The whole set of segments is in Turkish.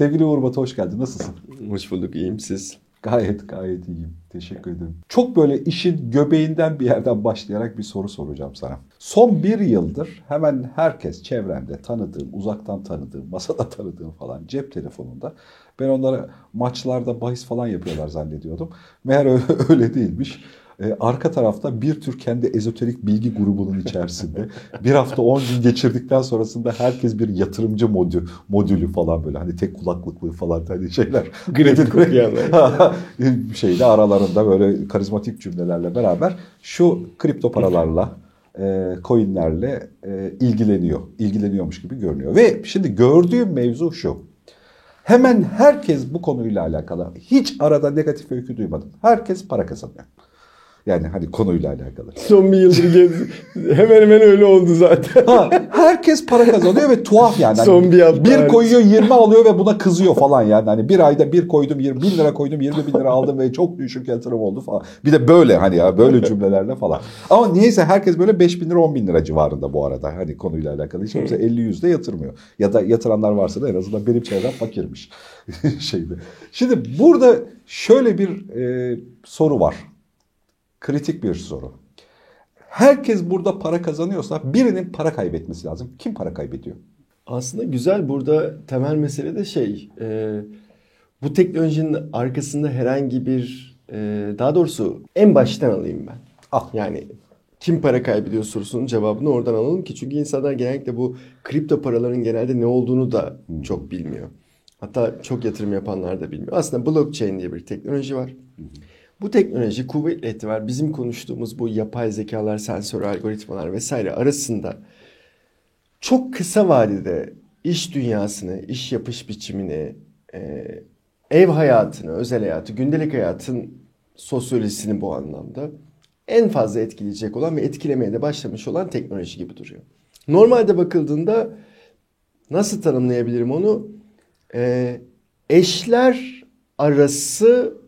Sevgili Uğur Batı hoş geldin. Nasılsın? Hoş bulduk. iyiyim siz? Gayet gayet iyiyim. Teşekkür ederim. Çok böyle işin göbeğinden bir yerden başlayarak bir soru soracağım sana. Son bir yıldır hemen herkes çevremde tanıdığım, uzaktan tanıdığım, masada tanıdığım falan cep telefonunda ben onlara maçlarda bahis falan yapıyorlar zannediyordum. Meğer öyle, öyle değilmiş. Ee, arka tarafta bir tür kendi ezoterik bilgi grubunun içerisinde bir hafta 10 gün geçirdikten sonrasında herkes bir yatırımcı modü, modülü falan böyle hani tek kulaklıklı falan hani şeyler. Grafik okuyanlar. şeyde aralarında böyle karizmatik cümlelerle beraber şu kripto paralarla e, coinlerle e, ilgileniyor. ilgileniyormuş gibi görünüyor. Ve şimdi gördüğüm mevzu şu. Hemen herkes bu konuyla alakalı hiç arada negatif öykü duymadım. Herkes para kazanıyor. Yani hani konuyla alakalı. Son bir yıldır gez... hemen hemen öyle oldu zaten. Ha, herkes para kazanıyor ve tuhaf yani. Hani Son bir hafta bir hariç. koyuyor 20 alıyor ve buna kızıyor falan yani. Hani bir ayda bir koydum 20 bin lira koydum 20 bin lira aldım ve çok düşük yatırım oldu falan. Bir de böyle hani ya böyle cümlelerle falan. Ama niyeyse herkes böyle 5 bin lira 10 bin lira civarında bu arada. Hani konuyla alakalı. Hiç kimse 50 yüzde yatırmıyor. Ya da yatıranlar varsa da en azından benim çevrem fakirmiş. şeyde. Şimdi burada şöyle bir e, soru var kritik bir soru. Herkes burada para kazanıyorsa birinin para kaybetmesi lazım. Kim para kaybediyor? Aslında güzel burada temel mesele de şey e, bu teknolojinin arkasında herhangi bir e, daha doğrusu en baştan alayım ben. Al. Yani kim para kaybediyor sorusunun cevabını oradan alalım ki çünkü insanlar genellikle bu kripto paraların genelde ne olduğunu da çok bilmiyor. Hatta çok yatırım yapanlar da bilmiyor. Aslında blockchain diye bir teknoloji var. Bu teknoloji kuvvetli ihtimal bizim konuştuğumuz bu yapay zekalar, sensör algoritmalar vesaire arasında çok kısa vadede iş dünyasını, iş yapış biçimini, e, ev hayatını, özel hayatı, gündelik hayatın sosyolojisini bu anlamda en fazla etkileyecek olan ve etkilemeye de başlamış olan teknoloji gibi duruyor. Normalde bakıldığında nasıl tanımlayabilirim onu? E, eşler arası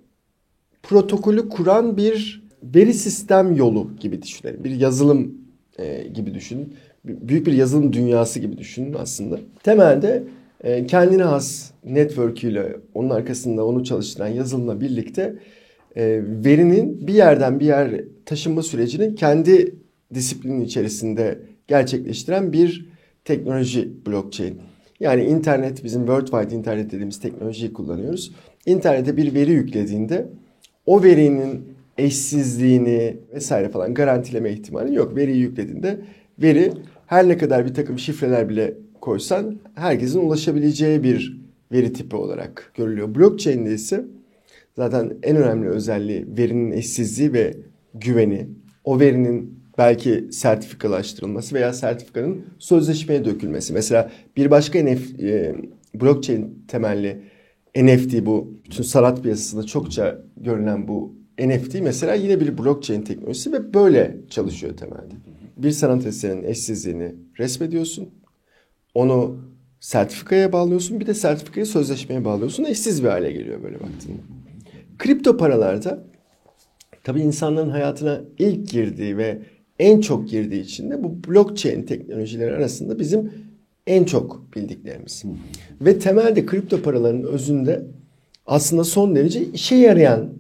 protokolü kuran bir veri sistem yolu gibi düşünelim. Bir yazılım e, gibi düşünün. Büyük bir yazılım dünyası gibi düşünün aslında. Temelde e, kendine has network'üyle onun arkasında onu çalıştıran yazılımla birlikte e, verinin bir yerden bir yer taşınma sürecini kendi disiplinin içerisinde gerçekleştiren bir teknoloji blockchain. Yani internet bizim World Wide Internet dediğimiz teknolojiyi kullanıyoruz. İnternete bir veri yüklediğinde o verinin eşsizliğini vesaire falan garantileme ihtimali yok. Veriyi yüklediğinde veri her ne kadar bir takım şifreler bile koysan herkesin ulaşabileceği bir veri tipi olarak görülüyor. Blockchain'de ise zaten en önemli özelliği verinin eşsizliği ve güveni. O verinin belki sertifikalaştırılması veya sertifikanın sözleşmeye dökülmesi. Mesela bir başka NF, e, blockchain temelli NFT bu bütün sanat piyasasında çokça görülen bu NFT mesela yine bir blockchain teknolojisi ve böyle çalışıyor temelde. Bir sanat eserinin eşsizliğini resmediyorsun. Onu sertifikaya bağlıyorsun. Bir de sertifikayı sözleşmeye bağlıyorsun. Eşsiz bir hale geliyor böyle baktığında. Kripto paralarda tabii insanların hayatına ilk girdiği ve en çok girdiği için de bu blockchain teknolojileri arasında bizim en çok bildiklerimiz. Ve temelde kripto paraların özünde aslında son derece işe yarayan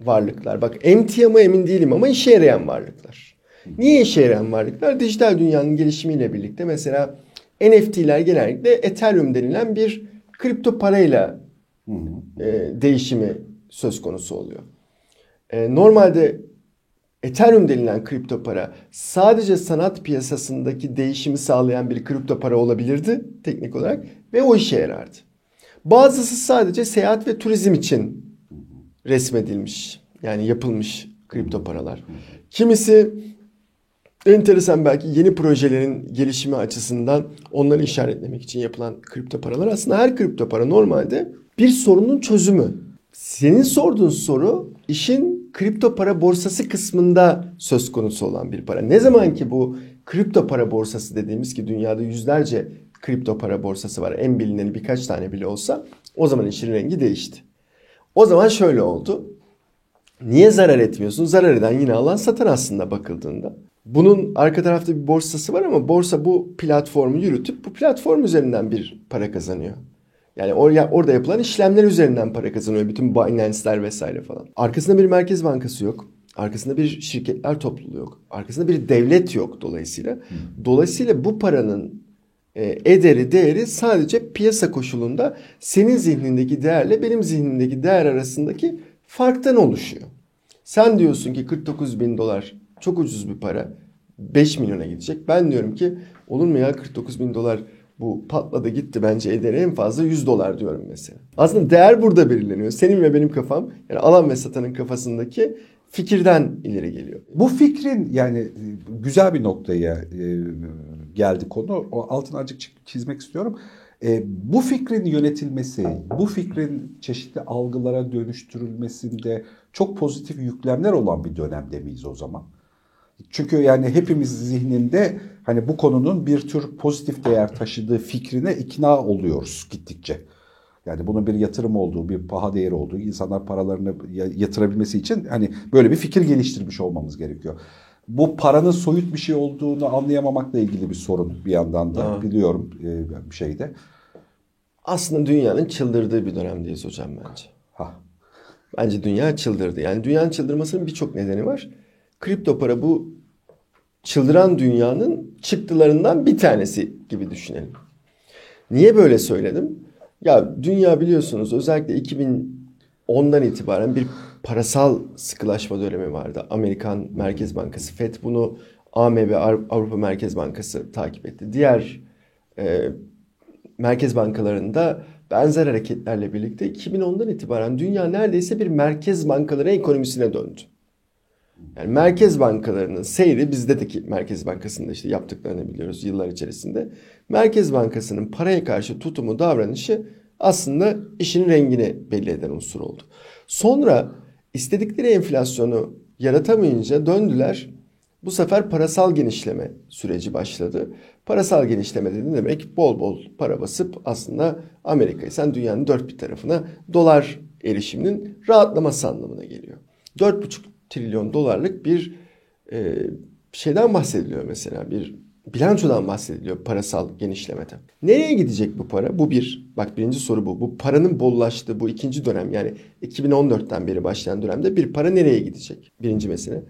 varlıklar. Bak mı emin değilim ama işe yarayan varlıklar. Niye işe yarayan varlıklar? Dijital dünyanın gelişimiyle birlikte mesela NFT'ler genellikle Ethereum denilen bir kripto parayla e, değişimi söz konusu oluyor. E, normalde Ethereum denilen kripto para sadece sanat piyasasındaki değişimi sağlayan bir kripto para olabilirdi teknik olarak ve o işe yarardı. Bazısı sadece seyahat ve turizm için resmedilmiş yani yapılmış kripto paralar. Kimisi enteresan belki yeni projelerin gelişimi açısından onları işaretlemek için yapılan kripto paralar. Aslında her kripto para normalde bir sorunun çözümü. Senin sorduğun soru işin kripto para borsası kısmında söz konusu olan bir para. Ne zaman ki bu kripto para borsası dediğimiz ki dünyada yüzlerce kripto para borsası var. En bilineni birkaç tane bile olsa o zaman işin rengi değişti. O zaman şöyle oldu. Niye zarar etmiyorsun? Zarar eden yine alan satan aslında bakıldığında. Bunun arka tarafta bir borsası var ama borsa bu platformu yürütüp bu platform üzerinden bir para kazanıyor. Yani or- orada yapılan işlemler üzerinden para kazanıyor. Bütün Binance'ler vesaire falan. Arkasında bir merkez bankası yok. Arkasında bir şirketler topluluğu yok. Arkasında bir devlet yok dolayısıyla. Dolayısıyla bu paranın e, ederi, değeri sadece piyasa koşulunda senin zihnindeki değerle benim zihnimdeki değer arasındaki farktan oluşuyor. Sen diyorsun ki 49 bin dolar çok ucuz bir para. 5 milyona gidecek. Ben diyorum ki olur mu ya 49 bin dolar bu patladı gitti bence ederi en fazla 100 dolar diyorum mesela. Aslında değer burada belirleniyor. Senin ve benim kafam yani alan ve satanın kafasındaki fikirden ileri geliyor. Bu fikrin yani güzel bir noktaya e, geldi konu. O altını azıcık çizmek istiyorum. E, bu fikrin yönetilmesi, bu fikrin çeşitli algılara dönüştürülmesinde çok pozitif yüklemler olan bir dönemde miyiz o zaman? Çünkü yani hepimiz zihninde hani bu konunun bir tür pozitif değer taşıdığı fikrine ikna oluyoruz gittikçe. Yani bunun bir yatırım olduğu, bir paha değeri olduğu, insanlar paralarını yatırabilmesi için hani böyle bir fikir geliştirmiş olmamız gerekiyor. Bu paranın soyut bir şey olduğunu anlayamamakla ilgili bir sorun bir yandan da ha. biliyorum bir şeyde. Aslında dünyanın çıldırdığı bir dönemdeyiz hocam bence. Ha. Bence dünya çıldırdı. Yani dünyanın çıldırmasının birçok nedeni var. Kripto para bu çıldıran dünyanın çıktılarından bir tanesi gibi düşünelim. Niye böyle söyledim? Ya dünya biliyorsunuz özellikle 2010'dan itibaren bir parasal sıkılaşma dönemi vardı. Amerikan Merkez Bankası FED bunu AMB Avrupa Merkez Bankası takip etti. Diğer e, merkez bankalarında benzer hareketlerle birlikte 2010'dan itibaren dünya neredeyse bir merkez bankaları ekonomisine döndü. Yani merkez bankalarının seyri bizdeki Merkez Bankası'nda işte yaptıklarını biliyoruz yıllar içerisinde. Merkez Bankası'nın paraya karşı tutumu, davranışı aslında işin rengini belli eden unsur oldu. Sonra istedikleri enflasyonu yaratamayınca döndüler. Bu sefer parasal genişleme süreci başladı. Parasal genişleme dedi demek bol bol para basıp aslında Amerika'yı sen dünyanın dört bir tarafına dolar erişiminin rahatlaması anlamına geliyor. 4,5 trilyon dolarlık bir e, şeyden bahsediliyor mesela bir bilançodan bahsediliyor parasal genişlemede. Nereye gidecek bu para? Bu bir. Bak birinci soru bu. Bu paranın bollaştığı bu ikinci dönem yani 2014'ten beri başlayan dönemde bir para nereye gidecek? Birinci mesele.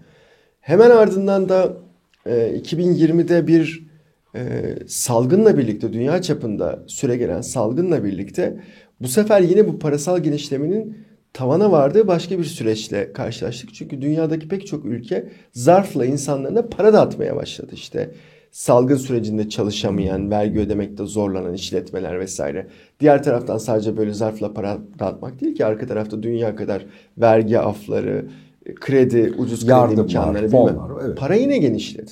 Hemen ardından da e, 2020'de bir e, salgınla birlikte dünya çapında süre gelen salgınla birlikte bu sefer yine bu parasal genişlemenin tavana vardığı başka bir süreçle karşılaştık. Çünkü dünyadaki pek çok ülke zarfla insanlarına para dağıtmaya başladı. İşte salgın sürecinde çalışamayan, vergi ödemekte zorlanan işletmeler vesaire. Diğer taraftan sadece böyle zarfla para dağıtmak değil ki arka tarafta dünya kadar vergi afları, kredi, ucuz kredi Yardım imkanları var, bilmem. Evet. Para yine genişledi.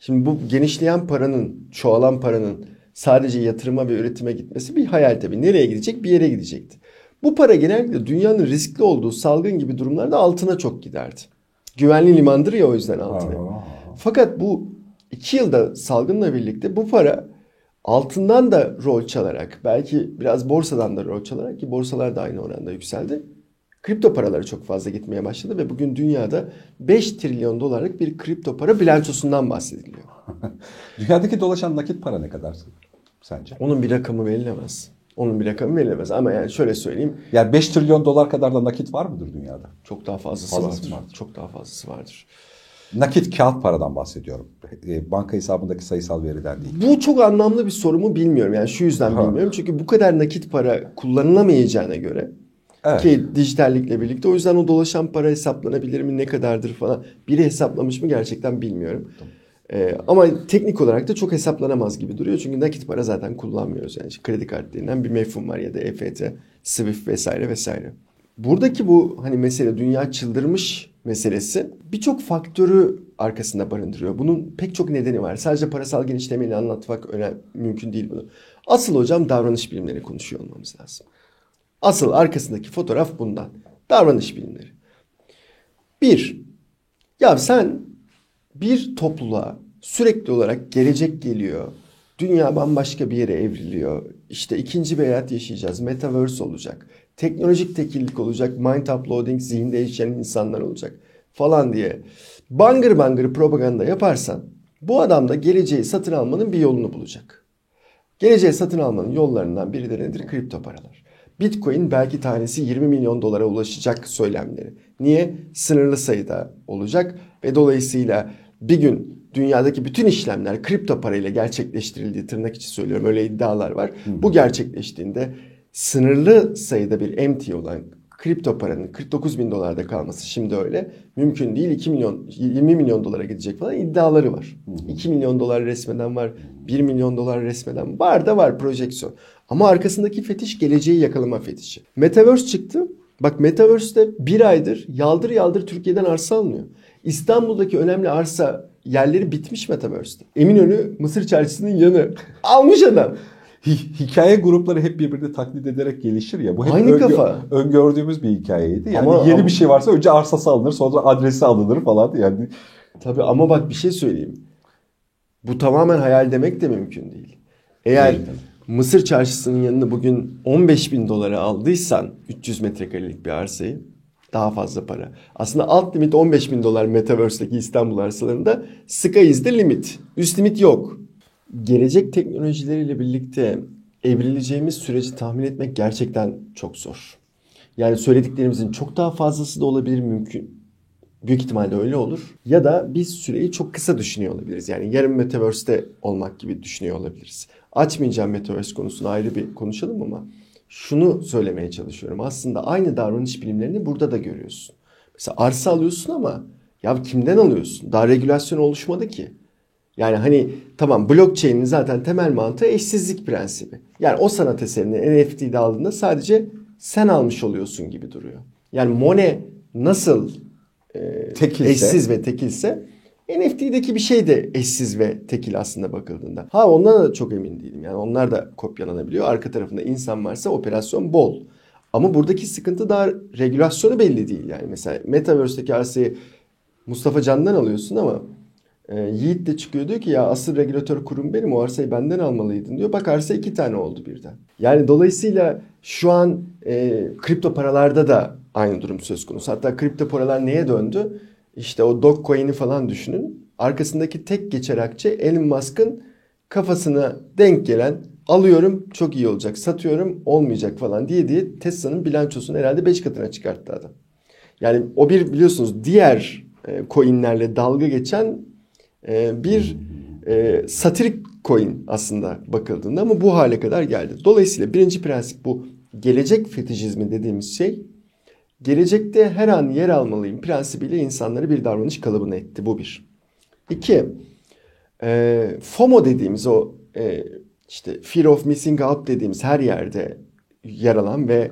Şimdi bu genişleyen paranın, çoğalan paranın sadece yatırıma ve üretime gitmesi bir hayal tabii. Nereye gidecek? Bir yere gidecekti. Bu para genellikle dünyanın riskli olduğu salgın gibi durumlarda altına çok giderdi. Güvenli limandır ya o yüzden altına. Fakat bu iki yılda salgınla birlikte bu para altından da rol çalarak belki biraz borsadan da rol çalarak ki borsalar da aynı oranda yükseldi. Kripto paraları çok fazla gitmeye başladı ve bugün dünyada 5 trilyon dolarlık bir kripto para bilançosundan bahsediliyor. Dünyadaki dolaşan nakit para ne kadar sence? Onun bir rakamı verilemez. Onun bir rakamı verilemez ama yani şöyle söyleyeyim. Yani 5 trilyon dolar kadar da nakit var mıdır dünyada? Çok daha fazlası, fazlası vardır. vardır. Çok daha fazlası vardır. Nakit kağıt paradan bahsediyorum. E, banka hesabındaki sayısal veriden değil. Bu çok anlamlı bir soru mu bilmiyorum. Yani şu yüzden ha. bilmiyorum. Çünkü bu kadar nakit para kullanılamayacağına göre evet. ki dijitallikle birlikte o yüzden o dolaşan para hesaplanabilir mi ne kadardır falan biri hesaplamış mı gerçekten bilmiyorum. Tamam. Ee, ama teknik olarak da çok hesaplanamaz gibi duruyor. Çünkü nakit para zaten kullanmıyoruz. Yani işte kredi kartlarından bir mefhum var ya da EFT, Swift vesaire vesaire. Buradaki bu hani mesele dünya çıldırmış meselesi birçok faktörü arkasında barındırıyor. Bunun pek çok nedeni var. Sadece parasal genişlemeyle anlatmak önemli, mümkün değil bunu. Asıl hocam davranış bilimleri konuşuyor olmamız lazım. Asıl arkasındaki fotoğraf bundan. Davranış bilimleri. Bir, ya sen bir topluluğa sürekli olarak gelecek geliyor. Dünya bambaşka bir yere evriliyor. İşte ikinci bir hayat yaşayacağız. Metaverse olacak. Teknolojik tekillik olacak. Mind uploading, zihinde yaşayan insanlar olacak. Falan diye. Bangır bangır propaganda yaparsan bu adam da geleceği satın almanın bir yolunu bulacak. Geleceğe satın almanın yollarından biri de nedir? Kripto paralar. Bitcoin belki tanesi 20 milyon dolara ulaşacak söylemleri. Niye? Sınırlı sayıda olacak ve dolayısıyla bir gün dünyadaki bütün işlemler kripto parayla gerçekleştirildiği tırnak içi söylüyorum öyle iddialar var. Bu gerçekleştiğinde sınırlı sayıda bir MT olan kripto paranın 49 bin dolarda kalması şimdi öyle mümkün değil 2 milyon 20 milyon dolara gidecek falan iddiaları var. 2 milyon dolar resmeden var 1 milyon dolar resmeden var da var projeksiyon. Ama arkasındaki fetiş geleceği yakalama fetişi. Metaverse çıktı. Bak Metaverse'de bir aydır yaldır yaldır Türkiye'den arsa alınıyor. İstanbul'daki önemli arsa yerleri bitmiş Metaverse'de. Eminönü Mısır Çarşısı'nın yanı. Almış adam. Hikaye grupları hep birbirini taklit ederek gelişir ya. Bu hep Aynı öngö- kafa. öngördüğümüz bir hikayeydi. Yani Ama- yeni ama- bir şey varsa önce arsası alınır sonra adresi alınır falan yani. Tabii ama bak bir şey söyleyeyim. Bu tamamen hayal demek de mümkün değil. Eğer Değil Mısır çarşısının yanını bugün 15 bin dolara aldıysan 300 metrekarelik bir arsayı daha fazla para. Aslında alt limit 15 bin dolar Metaverse'deki İstanbul arsalarında sky is the limit. Üst limit yok. Gelecek teknolojileriyle birlikte evrileceğimiz süreci tahmin etmek gerçekten çok zor. Yani söylediklerimizin çok daha fazlası da olabilir mümkün. Büyük ihtimalle öyle olur. Ya da biz süreyi çok kısa düşünüyor olabiliriz. Yani yarın Metaverse'te olmak gibi düşünüyor olabiliriz. Açmayacağım Metaverse konusunu ayrı bir konuşalım ama şunu söylemeye çalışıyorum. Aslında aynı davranış bilimlerini burada da görüyorsun. Mesela arsa alıyorsun ama ya kimden alıyorsun? Daha regülasyon oluşmadı ki. Yani hani tamam blockchain'in zaten temel mantığı eşsizlik prensibi. Yani o sanat eserini NFT'de aldığında sadece sen almış oluyorsun gibi duruyor. Yani Monet nasıl e, Tekilse. eşsiz ve tekilse NFT'deki bir şey de eşsiz ve tekil aslında bakıldığında. Ha ondan da çok emin değilim. Yani onlar da kopyalanabiliyor. Arka tarafında insan varsa operasyon bol. Ama buradaki sıkıntı daha regülasyonu belli değil. Yani mesela Metaverse'deki arsayı Mustafa Can'dan alıyorsun ama e, Yiğit de çıkıyor diyor ki ya asıl regülatör kurum benim o arsayı benden almalıydın diyor. Bak arsa iki tane oldu birden. Yani dolayısıyla şu an e, kripto paralarda da aynı durum söz konusu. Hatta kripto paralar neye döndü? İşte o Dogecoin'i falan düşünün. Arkasındaki tek geçer akçe Elon Musk'ın kafasına denk gelen alıyorum çok iyi olacak satıyorum olmayacak falan diye diye Tesla'nın bilançosunu herhalde 5 katına çıkarttı adam. Yani o bir biliyorsunuz diğer e, coinlerle dalga geçen e, bir e, satirik coin aslında bakıldığında ama bu hale kadar geldi. Dolayısıyla birinci prensip bu gelecek fetişizmi dediğimiz şey gelecekte her an yer almalıyım prensibiyle insanları bir davranış kalıbına etti. Bu bir. İki, e, FOMO dediğimiz o e, işte fear of missing out dediğimiz her yerde yer alan ve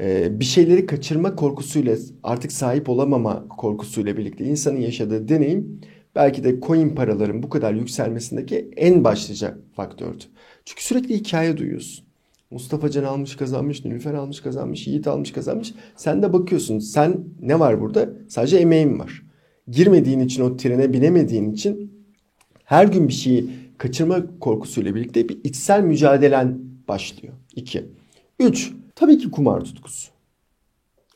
e, bir şeyleri kaçırma korkusuyla artık sahip olamama korkusuyla birlikte insanın yaşadığı deneyim belki de coin paraların bu kadar yükselmesindeki en başlıca faktördü. Çünkü sürekli hikaye duyuyorsun. Mustafa Can almış kazanmış, Nilüfer almış kazanmış, Yiğit almış kazanmış. Sen de bakıyorsun sen ne var burada? Sadece emeğin var. Girmediğin için o trene binemediğin için her gün bir şeyi kaçırma korkusuyla birlikte bir içsel mücadelen başlıyor. İki. Üç. Tabii ki kumar tutkusu.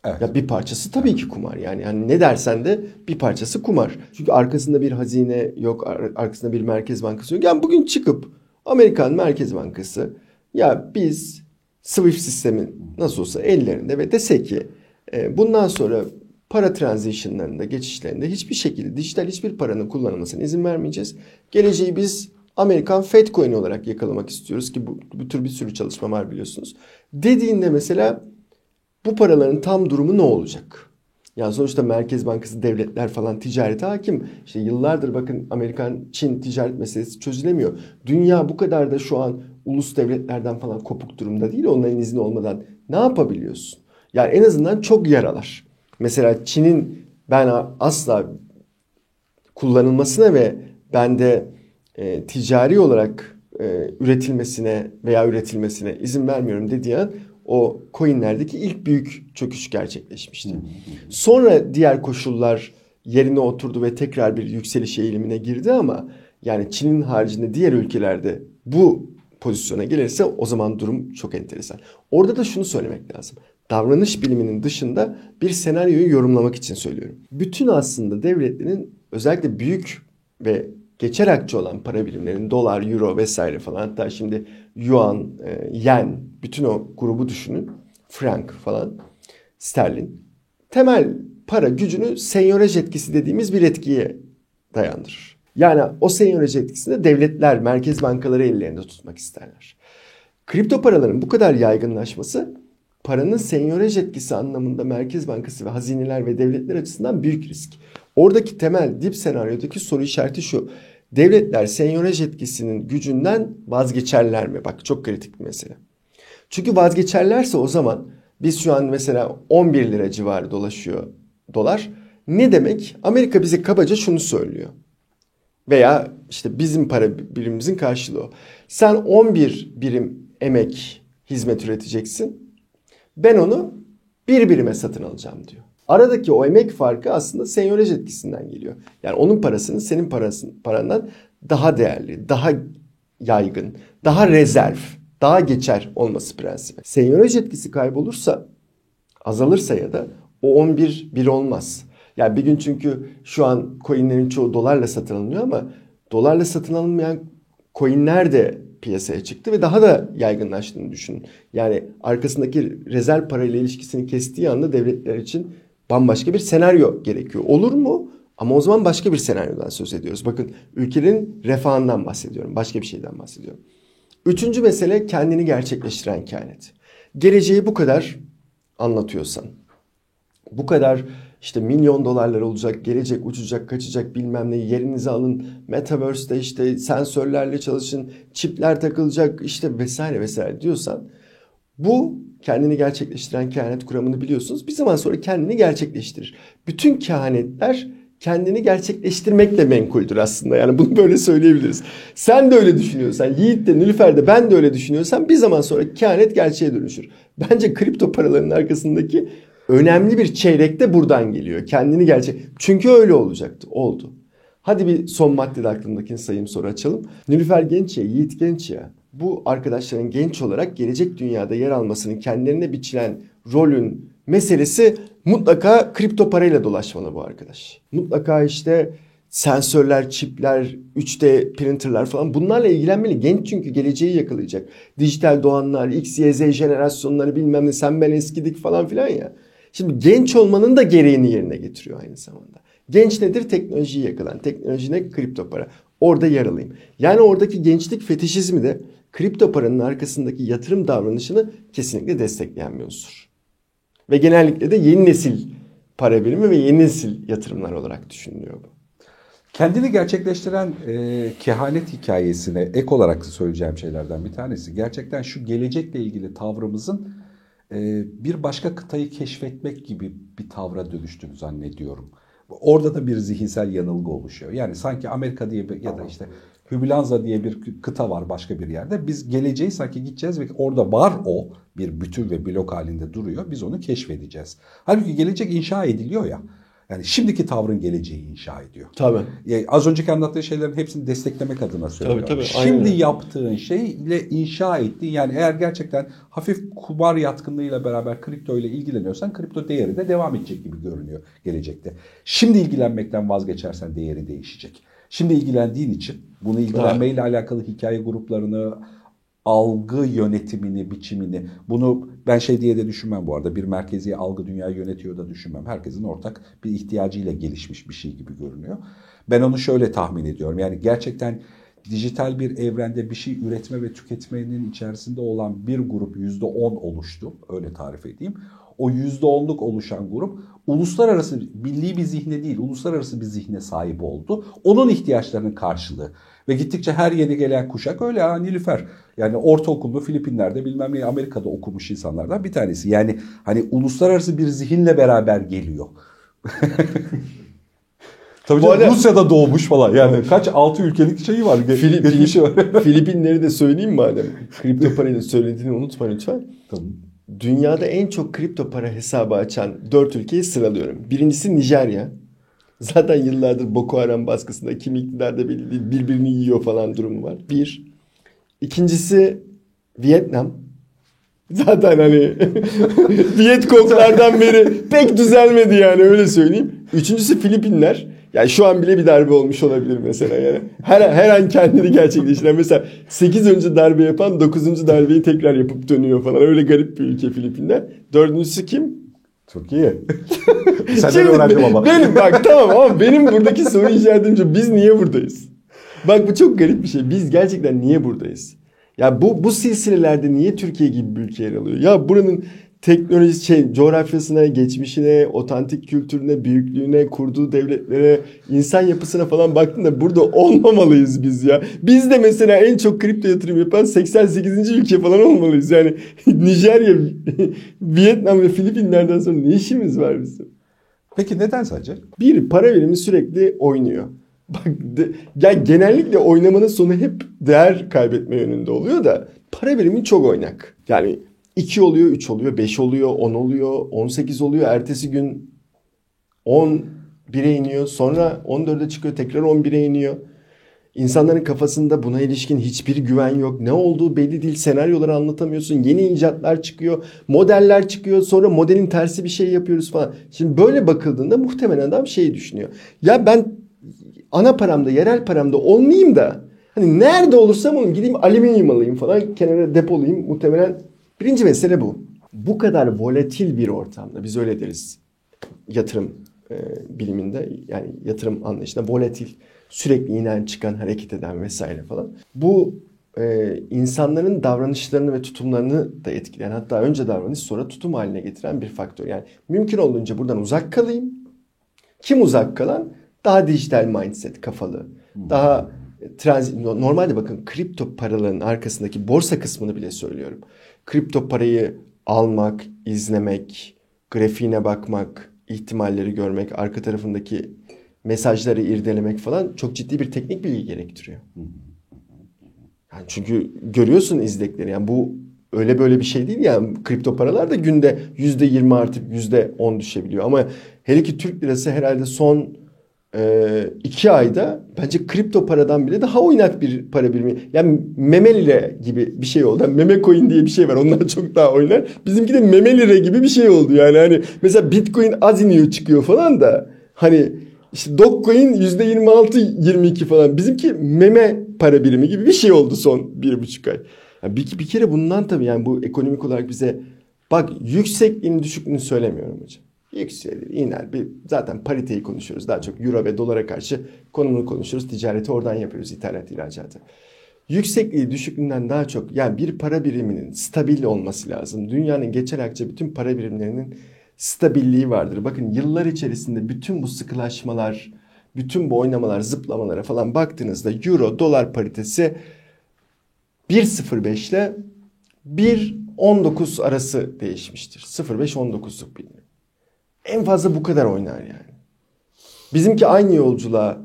Evet. Ya bir parçası tabii ki kumar yani. yani ne dersen de bir parçası kumar. Çünkü arkasında bir hazine yok, ar- arkasında bir merkez bankası yok. Yani bugün çıkıp Amerikan Merkez Bankası ya biz SWIFT sistemi nasıl olsa ellerinde ve dese ki e, bundan sonra para transitionlarında, geçişlerinde hiçbir şekilde dijital hiçbir paranın kullanılmasına izin vermeyeceğiz. Geleceği biz Amerikan Fed coin olarak yakalamak istiyoruz ki bu, bu tür bir sürü çalışma var biliyorsunuz. Dediğinde mesela bu paraların tam durumu ne olacak? Yani sonuçta Merkez Bankası devletler falan ticarete hakim. İşte yıllardır bakın Amerikan Çin ticaret meselesi çözülemiyor. Dünya bu kadar da şu an ulus devletlerden falan kopuk durumda değil. Onların izni olmadan ne yapabiliyorsun? Yani en azından çok yaralar. Mesela Çin'in ben asla kullanılmasına ve bende e, ticari olarak e, üretilmesine veya üretilmesine izin vermiyorum dediği an o coinlerdeki ilk büyük çöküş gerçekleşmişti. Sonra diğer koşullar yerine oturdu ve tekrar bir yükseliş eğilimine girdi ama yani Çin'in haricinde diğer ülkelerde bu pozisyona gelirse o zaman durum çok enteresan. Orada da şunu söylemek lazım. Davranış biliminin dışında bir senaryoyu yorumlamak için söylüyorum. Bütün aslında devletlerin özellikle büyük ve geçer akçe olan para birimlerin dolar, euro vesaire falan hatta şimdi yuan, e, yen, bütün o grubu düşünün. Frank falan, sterlin. Temel para gücünü senyorej etkisi dediğimiz bir etkiye dayandırır. Yani o senyorej etkisini devletler, merkez bankaları ellerinde tutmak isterler. Kripto paraların bu kadar yaygınlaşması paranın senyorej etkisi anlamında Merkez Bankası ve hazineler ve devletler açısından büyük risk. Oradaki temel dip senaryodaki soru işareti şu. Devletler senyorej etkisinin gücünden vazgeçerler mi? Bak çok kritik bir mesele. Çünkü vazgeçerlerse o zaman biz şu an mesela 11 lira civarı dolaşıyor dolar. Ne demek? Amerika bize kabaca şunu söylüyor. Veya işte bizim para birimimizin karşılığı. Sen 11 birim emek hizmet üreteceksin. Ben onu bir birime satın alacağım diyor. Aradaki o emek farkı aslında senyöraj etkisinden geliyor. Yani onun parasının senin parasın, parandan daha değerli, daha yaygın, daha rezerv, daha geçer olması prensibi. Senyöraj etkisi kaybolursa, azalırsa ya da o 11 bir olmaz. Yani bir gün çünkü şu an coinlerin çoğu dolarla satın alınıyor ama dolarla satın alınmayan coinler de piyasaya çıktı ve daha da yaygınlaştığını düşünün. Yani arkasındaki rezerv parayla ilişkisini kestiği anda devletler için bambaşka bir senaryo gerekiyor. Olur mu? Ama o zaman başka bir senaryodan söz ediyoruz. Bakın ülkenin refahından bahsediyorum. Başka bir şeyden bahsediyorum. Üçüncü mesele kendini gerçekleştiren kehanet. Geleceği bu kadar anlatıyorsan, bu kadar işte milyon dolarlar olacak, gelecek, uçacak, kaçacak bilmem ne yerinizi alın. Metaverse'de işte sensörlerle çalışın, çipler takılacak işte vesaire vesaire diyorsan bu kendini gerçekleştiren kehanet kuramını biliyorsunuz. Bir zaman sonra kendini gerçekleştirir. Bütün kehanetler kendini gerçekleştirmekle menkuldür aslında. Yani bunu böyle söyleyebiliriz. Sen de öyle düşünüyorsan, Yiğit de, Nilüfer de ben de öyle düşünüyorsam bir zaman sonra kehanet gerçeğe dönüşür. Bence kripto paraların arkasındaki önemli bir çeyrek de buradan geliyor. Kendini gerçek. Çünkü öyle olacaktı. Oldu. Hadi bir son maddede aklımdakini sayayım soru açalım. Nilüfer Genç ya, Yiğit Genç ya. Bu arkadaşların genç olarak gelecek dünyada yer almasının kendilerine biçilen rolün meselesi mutlaka kripto parayla dolaşmalı bu arkadaş. Mutlaka işte sensörler, çipler, 3D printerlar falan bunlarla ilgilenmeli. Genç çünkü geleceği yakalayacak. Dijital doğanlar, X, Y, Z jenerasyonları bilmem ne sen ben eskidik falan filan ya. Şimdi genç olmanın da gereğini yerine getiriyor aynı zamanda. Genç nedir? Teknolojiyi yakalan. Teknoloji ne? Kripto para. Orada yer alayım. Yani oradaki gençlik fetişizmi de kripto paranın arkasındaki yatırım davranışını kesinlikle destekleyen bir unsur. Ve genellikle de yeni nesil para birimi ve yeni nesil yatırımlar olarak düşünülüyor bu. Kendini gerçekleştiren e, kehanet hikayesine ek olarak söyleyeceğim şeylerden bir tanesi. Gerçekten şu gelecekle ilgili tavrımızın e, bir başka kıtayı keşfetmek gibi bir tavra dönüştüğünü zannediyorum. Orada da bir zihinsel yanılgı oluşuyor. Yani sanki Amerika diye bir, ya da işte Hüblanza diye bir kıta var başka bir yerde. Biz geleceği sanki gideceğiz ve orada var o bir bütün ve blok halinde duruyor. Biz onu keşfedeceğiz. Halbuki gelecek inşa ediliyor ya. Yani şimdiki tavrın geleceği inşa ediyor. Tabii. Yani az önceki anlattığı şeylerin hepsini desteklemek adına söylüyorum. Tabii, tabii, Şimdi aynen. yaptığın şeyle inşa ettiğin yani eğer gerçekten hafif kumar yatkınlığıyla beraber kripto ile ilgileniyorsan kripto değeri de devam edecek gibi görünüyor gelecekte. Şimdi ilgilenmekten vazgeçersen değeri değişecek. Şimdi ilgilendiğin için bunu ilgilenmeyle alakalı hikaye gruplarını, algı yönetimini, biçimini bunu ben şey diye de düşünmem bu arada. Bir merkezi algı dünyayı yönetiyor da düşünmem. Herkesin ortak bir ihtiyacıyla gelişmiş bir şey gibi görünüyor. Ben onu şöyle tahmin ediyorum. Yani gerçekten dijital bir evrende bir şey üretme ve tüketmenin içerisinde olan bir grup yüzde on oluştu. Öyle tarif edeyim. O yüzde onluk oluşan grup uluslararası milli bir zihne değil, uluslararası bir zihne sahip oldu. Onun ihtiyaçlarının karşılığı. Ve gittikçe her yeni gelen kuşak öyle ha Nilüfer. Yani ortaokulda Filipinler'de bilmem ne Amerika'da okumuş insanlardan bir tanesi. Yani hani uluslararası bir zihinle beraber geliyor. Tabii canım, arada- Rusya'da doğmuş falan. Yani kaç altı ülkelik şeyi var. Filip, var. Filipinleri de söyleyeyim madem. Kripto parayla söylediğini unutma lütfen. Tamam. Dünyada en çok kripto para hesabı açan 4 ülkeyi sıralıyorum. Birincisi Nijerya. Zaten yıllardır Boko Haram baskısında kim iktidarda belli değil birbirini yiyor falan durumu var. Bir. İkincisi Vietnam. Zaten hani Vietkonglardan beri pek düzelmedi yani öyle söyleyeyim. Üçüncüsü Filipinler. Yani şu an bile bir darbe olmuş olabilir mesela yani. Her, her an kendini gerçekleştiren mesela 8 önce darbe yapan 9. darbeyi tekrar yapıp dönüyor falan. Öyle garip bir ülke Filipinler. Dördüncüsü kim? Türkiye. Senden öğrendim ama. Benim bak tamam ama benim buradaki soru işaretim şu. Biz niye buradayız? Bak bu çok garip bir şey. Biz gerçekten niye buradayız? Ya bu bu silsilelerde niye Türkiye gibi bir ülke yer alıyor? Ya buranın teknoloji şey coğrafyasına, geçmişine, otantik kültürüne, büyüklüğüne, kurduğu devletlere, insan yapısına falan baktığında burada olmamalıyız biz ya. Biz de mesela en çok kripto yatırım yapan 88. ülke falan olmalıyız. Yani Nijerya, Vietnam ve Filipinler'den sonra ne işimiz var bizim? Peki neden sence? Bir para birimi sürekli oynuyor. Bak de, ya genellikle oynamanın sonu hep değer kaybetme yönünde oluyor da para birimi çok oynak. Yani 2 oluyor, 3 oluyor, 5 oluyor, 10 oluyor, 18 oluyor. Ertesi gün 11'e iniyor. Sonra 14'e çıkıyor, tekrar 11'e iniyor. İnsanların kafasında buna ilişkin hiçbir güven yok. Ne olduğu belli değil. Senaryoları anlatamıyorsun. Yeni icatlar çıkıyor. Modeller çıkıyor. Sonra modelin tersi bir şey yapıyoruz falan. Şimdi böyle bakıldığında muhtemelen adam şeyi düşünüyor. Ya ben ana paramda, yerel paramda olmayayım da hani nerede olursam olayım gideyim alüminyum alayım falan kenara depolayayım. Muhtemelen birinci mesele bu. Bu kadar volatil bir ortamda biz öyle deriz yatırım e, biliminde yani yatırım anlayışında volatil sürekli inen çıkan hareket eden vesaire falan. Bu e, insanların davranışlarını ve tutumlarını da etkileyen hatta önce davranış sonra tutum haline getiren bir faktör. Yani mümkün olduğunca buradan uzak kalayım. Kim uzak kalan? Daha dijital mindset kafalı. Daha transit normalde bakın kripto paraların arkasındaki borsa kısmını bile söylüyorum. Kripto parayı almak, izlemek, grafiğine bakmak, ihtimalleri görmek, arka tarafındaki mesajları irdelemek falan çok ciddi bir teknik bilgi gerektiriyor. Yani çünkü görüyorsun izlekleri. Yani bu öyle böyle bir şey değil yani kripto paralar da günde yüzde yirmi artıp yüzde on düşebiliyor. Ama hele ki Türk lirası herhalde son e, iki ayda bence kripto paradan bile daha oynak bir para birimi. Yani meme lira gibi bir şey oldu. Yani meme coin diye bir şey var. Onlar çok daha oynar. Bizimki de meme lira gibi bir şey oldu. Yani hani mesela bitcoin az iniyor çıkıyor falan da hani işte Dogecoin %26-22 falan. Bizimki meme para birimi gibi bir şey oldu son bir buçuk ay. Yani bir, bir kere bundan tabii yani bu ekonomik olarak bize bak yüksekliğini düşüklüğünü söylemiyorum hocam. Yükselir, iner. Bir, zaten pariteyi konuşuyoruz. Daha çok euro ve dolara karşı konumunu konuşuyoruz. Ticareti oradan yapıyoruz. ithalat ihracatı. Yüksekliği düşüklüğünden daha çok yani bir para biriminin stabil olması lazım. Dünyanın geçer akçe bütün para birimlerinin stabilliği vardır. Bakın yıllar içerisinde bütün bu sıkılaşmalar, bütün bu oynamalar, zıplamalara falan baktığınızda euro dolar paritesi 1.05 ile 1.19 arası değişmiştir. 0.5-19'luk bir En fazla bu kadar oynar yani. Bizimki aynı yolculuğa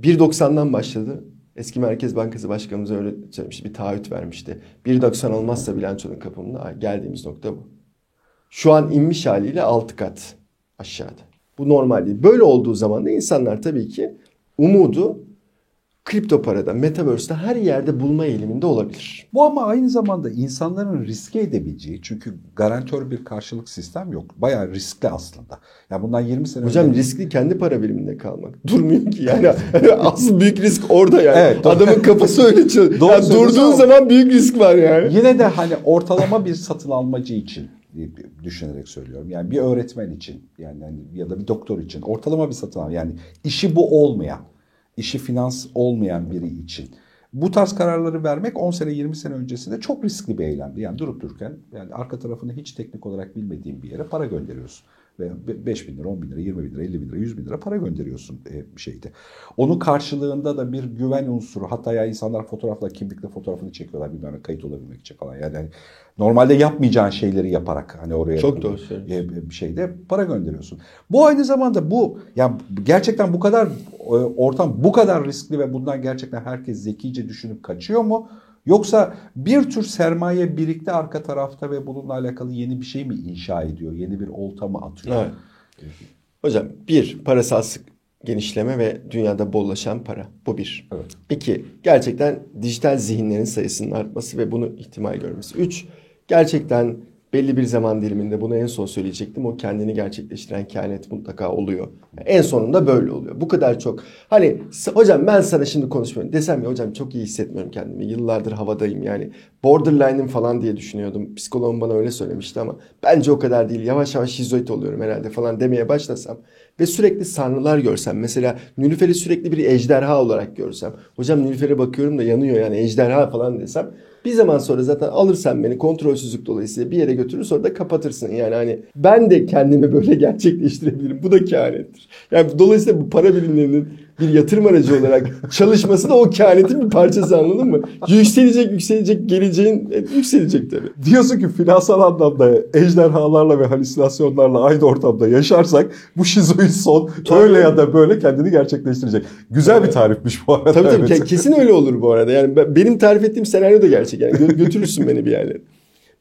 1.90'dan başladı. Eski Merkez Bankası Başkanımız öyle söylemişti. Bir taahhüt vermişti. 1.90 olmazsa bilançonun kapımında geldiğimiz nokta bu. Şu an inmiş haliyle 6 kat aşağıda. Bu normal değil. Böyle olduğu zaman da insanlar tabii ki umudu kripto parada, metaverse'te her yerde bulma eğiliminde olabilir. Bu ama aynı zamanda insanların riske edebileceği çünkü garantör bir karşılık sistem yok. Bayağı riskli aslında. Yani bundan 20 sene Hocam önce... riskli kendi para biriminde kalmak. Durmuyor ki yani. Asıl büyük risk orada yani. Evet, doğru. Adamın kafası öyle çalışıyor. Doğru Yani durduğun ama- zaman büyük risk var yani. Yine de hani ortalama bir satın almacı için düşünerek söylüyorum. Yani bir öğretmen için yani hani ya da bir doktor için ortalama bir satın al yani işi bu olmayan, işi finans olmayan biri için bu tarz kararları vermek 10 sene 20 sene öncesinde çok riskli bir eylemdi. Yani durup dururken yani arka tarafını hiç teknik olarak bilmediğin bir yere para gönderiyorsun. Ve 5 bin lira, 10 bin lira, 20 bin lira, 50 bin lira, 100 bin lira para gönderiyorsun e, şeyde. Onun karşılığında da bir güven unsuru. Hatta ya insanlar fotoğrafla, kimlikle fotoğrafını çekiyorlar bilmem kayıt olabilmek için falan. Yani hani normalde yapmayacağın şeyleri yaparak hani oraya Çok doğru e, bir şeyde para gönderiyorsun. Bu aynı zamanda bu yani gerçekten bu kadar e, ortam bu kadar riskli ve bundan gerçekten herkes zekice düşünüp kaçıyor mu? Yoksa bir tür sermaye birikti arka tarafta ve bununla alakalı yeni bir şey mi inşa ediyor? Yeni bir olta mı atıyor? Evet. Hocam bir parasal sık genişleme ve dünyada bollaşan para. Bu bir. Evet. İki, gerçekten dijital zihinlerin sayısının artması ve bunu ihtimal görmesi. Üç, gerçekten belli bir zaman diliminde bunu en son söyleyecektim. O kendini gerçekleştiren kehanet mutlaka oluyor. En sonunda böyle oluyor. Bu kadar çok. Hani hocam ben sana şimdi konuşmuyorum. Desem ya hocam çok iyi hissetmiyorum kendimi. Yıllardır havadayım yani. Borderline'im falan diye düşünüyordum. Psikoloğum bana öyle söylemişti ama bence o kadar değil. Yavaş yavaş şizoid oluyorum herhalde falan demeye başlasam ve sürekli sanrılar görsem mesela Nülüfer'i sürekli bir ejderha olarak görsem hocam Nülüfer'e bakıyorum da yanıyor yani ejderha falan desem bir zaman sonra zaten alırsan beni kontrolsüzlük dolayısıyla bir yere götürür sonra da kapatırsın. Yani hani ben de kendimi böyle gerçekleştirebilirim. Bu da kehanettir. Yani dolayısıyla bu para birimlerinin bir yatırım aracı olarak çalışması da o kehanetin bir parçası anladın mı? Yükselecek yükselecek geleceğin yükselecek tabii. Diyorsun ki finansal anlamda ejderhalarla ve halüsinasyonlarla aynı ortamda yaşarsak bu şizoid son tabii. öyle ya da böyle kendini gerçekleştirecek. Güzel bir tarifmiş bu arada. Tabii tabii evet. kesin öyle olur bu arada. Yani benim tarif ettiğim senaryo da gerçek. Yani götürürsün beni bir yerlere.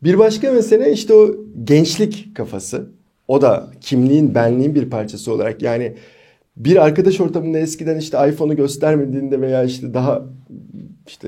Bir başka mesele işte o gençlik kafası. O da kimliğin, benliğin bir parçası olarak yani bir arkadaş ortamında eskiden işte iPhone'u göstermediğinde veya işte daha işte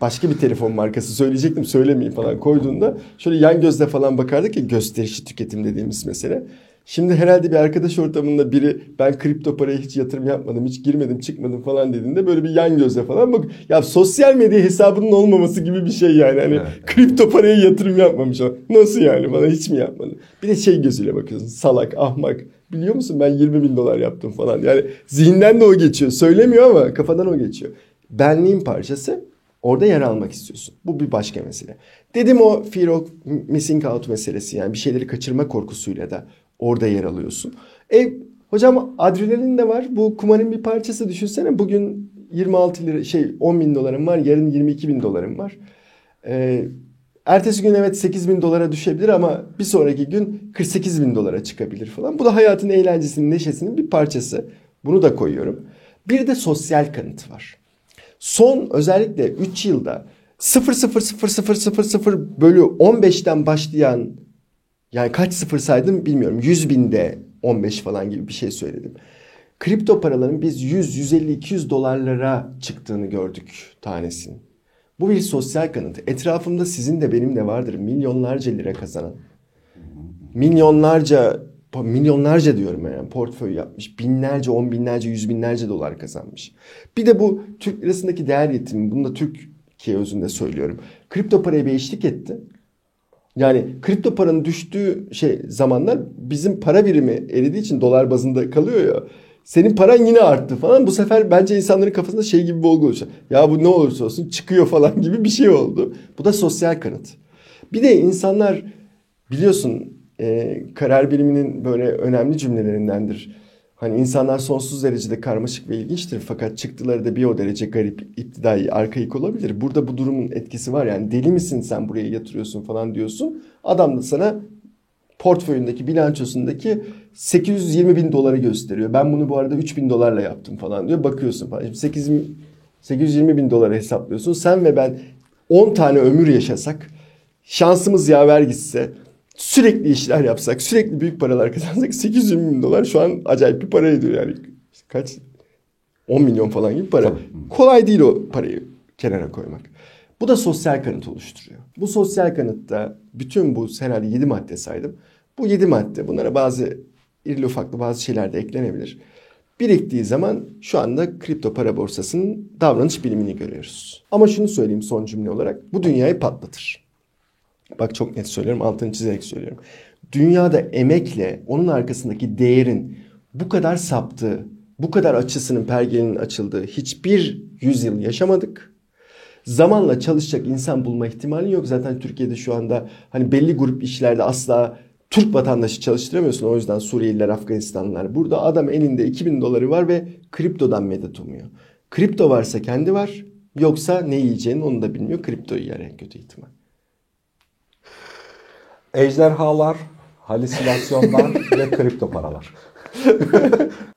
başka bir telefon markası söyleyecektim söylemeyeyim falan koyduğunda şöyle yan gözle falan bakardık ya gösterişi tüketim dediğimiz mesele. Şimdi herhalde bir arkadaş ortamında biri ben kripto paraya hiç yatırım yapmadım, hiç girmedim, çıkmadım falan dediğinde böyle bir yan gözle falan bak. Ya sosyal medya hesabının olmaması gibi bir şey yani. Hani evet. kripto paraya yatırım yapmamış. Nasıl yani bana hiç mi yapmadın? Bir de şey gözüyle bakıyorsun salak, ahmak. Biliyor musun ben 20 bin dolar yaptım falan. Yani zihinden de o geçiyor. Söylemiyor ama kafadan o geçiyor. Benliğin parçası orada yer almak istiyorsun. Bu bir başka mesele. Dedim o fear of missing out meselesi yani bir şeyleri kaçırma korkusuyla da orada yer alıyorsun. E hocam adrenalin de var. Bu kumarın bir parçası düşünsene. Bugün 26 lira şey 10 bin dolarım var. Yarın 22 bin dolarım var. Ee, ertesi gün evet 8 bin dolara düşebilir ama bir sonraki gün 48 bin dolara çıkabilir falan. Bu da hayatın eğlencesinin, neşesinin bir parçası. Bunu da koyuyorum. Bir de sosyal kanıt var. Son özellikle 3 yılda 0 0 0 0 0 0 bölü 15'ten başlayan yani kaç sıfır saydım bilmiyorum. 100 binde 15 falan gibi bir şey söyledim. Kripto paraların biz 100, 150, 200 dolarlara çıktığını gördük tanesinin. Bu bir sosyal kanıt. Etrafımda sizin de benim de vardır milyonlarca lira kazanan. Milyonlarca, milyonlarca diyorum yani portföy yapmış. Binlerce, on binlerce, yüz binlerce dolar kazanmış. Bir de bu Türk lirasındaki değer yetimi, bunu da Türkiye özünde söylüyorum. Kripto paraya bir eşlik etti. Yani kripto paranın düştüğü şey zamanlar bizim para birimi eridiği için dolar bazında kalıyor ya. Senin paran yine arttı falan. Bu sefer bence insanların kafasında şey gibi bir olgu oluştu. Ya bu ne olursa olsun çıkıyor falan gibi bir şey oldu. Bu da sosyal kanıt. Bir de insanlar biliyorsun e, karar biliminin böyle önemli cümlelerindendir Hani insanlar sonsuz derecede karmaşık ve ilginçtir fakat çıktıları da bir o derece garip, iptidai, arkaik olabilir. Burada bu durumun etkisi var yani deli misin sen buraya yatırıyorsun falan diyorsun. Adam da sana portföyündeki bilançosundaki 820 bin doları gösteriyor. Ben bunu bu arada 3 bin dolarla yaptım falan diyor. Bakıyorsun falan. Şimdi 8, 820 bin doları hesaplıyorsun. Sen ve ben 10 tane ömür yaşasak şansımız yaver gitse sürekli işler yapsak, sürekli büyük paralar kazansak 800 bin dolar şu an acayip bir para ediyor yani. Kaç? 10 milyon falan gibi para. Kolay değil o parayı kenara koymak. Bu da sosyal kanıt oluşturuyor. Bu sosyal kanıtta bütün bu herhalde 7 madde saydım. Bu 7 madde bunlara bazı irili ufaklı bazı şeyler de eklenebilir. Biriktiği zaman şu anda kripto para borsasının davranış bilimini görüyoruz. Ama şunu söyleyeyim son cümle olarak. Bu dünyayı patlatır. Bak çok net söylüyorum altını çizerek söylüyorum. Dünyada emekle onun arkasındaki değerin bu kadar saptığı, bu kadar açısının pergelinin açıldığı hiçbir yüzyıl yaşamadık. Zamanla çalışacak insan bulma ihtimali yok. Zaten Türkiye'de şu anda hani belli grup işlerde asla Türk vatandaşı çalıştıramıyorsun. O yüzden Suriyeliler, Afganistanlılar. Burada adam elinde 2000 doları var ve kriptodan medet umuyor. Kripto varsa kendi var. Yoksa ne yiyeceğini onu da bilmiyor. Kripto yer en kötü ihtimal. Ejderhalar, halüsinasyonlar ve kripto paralar.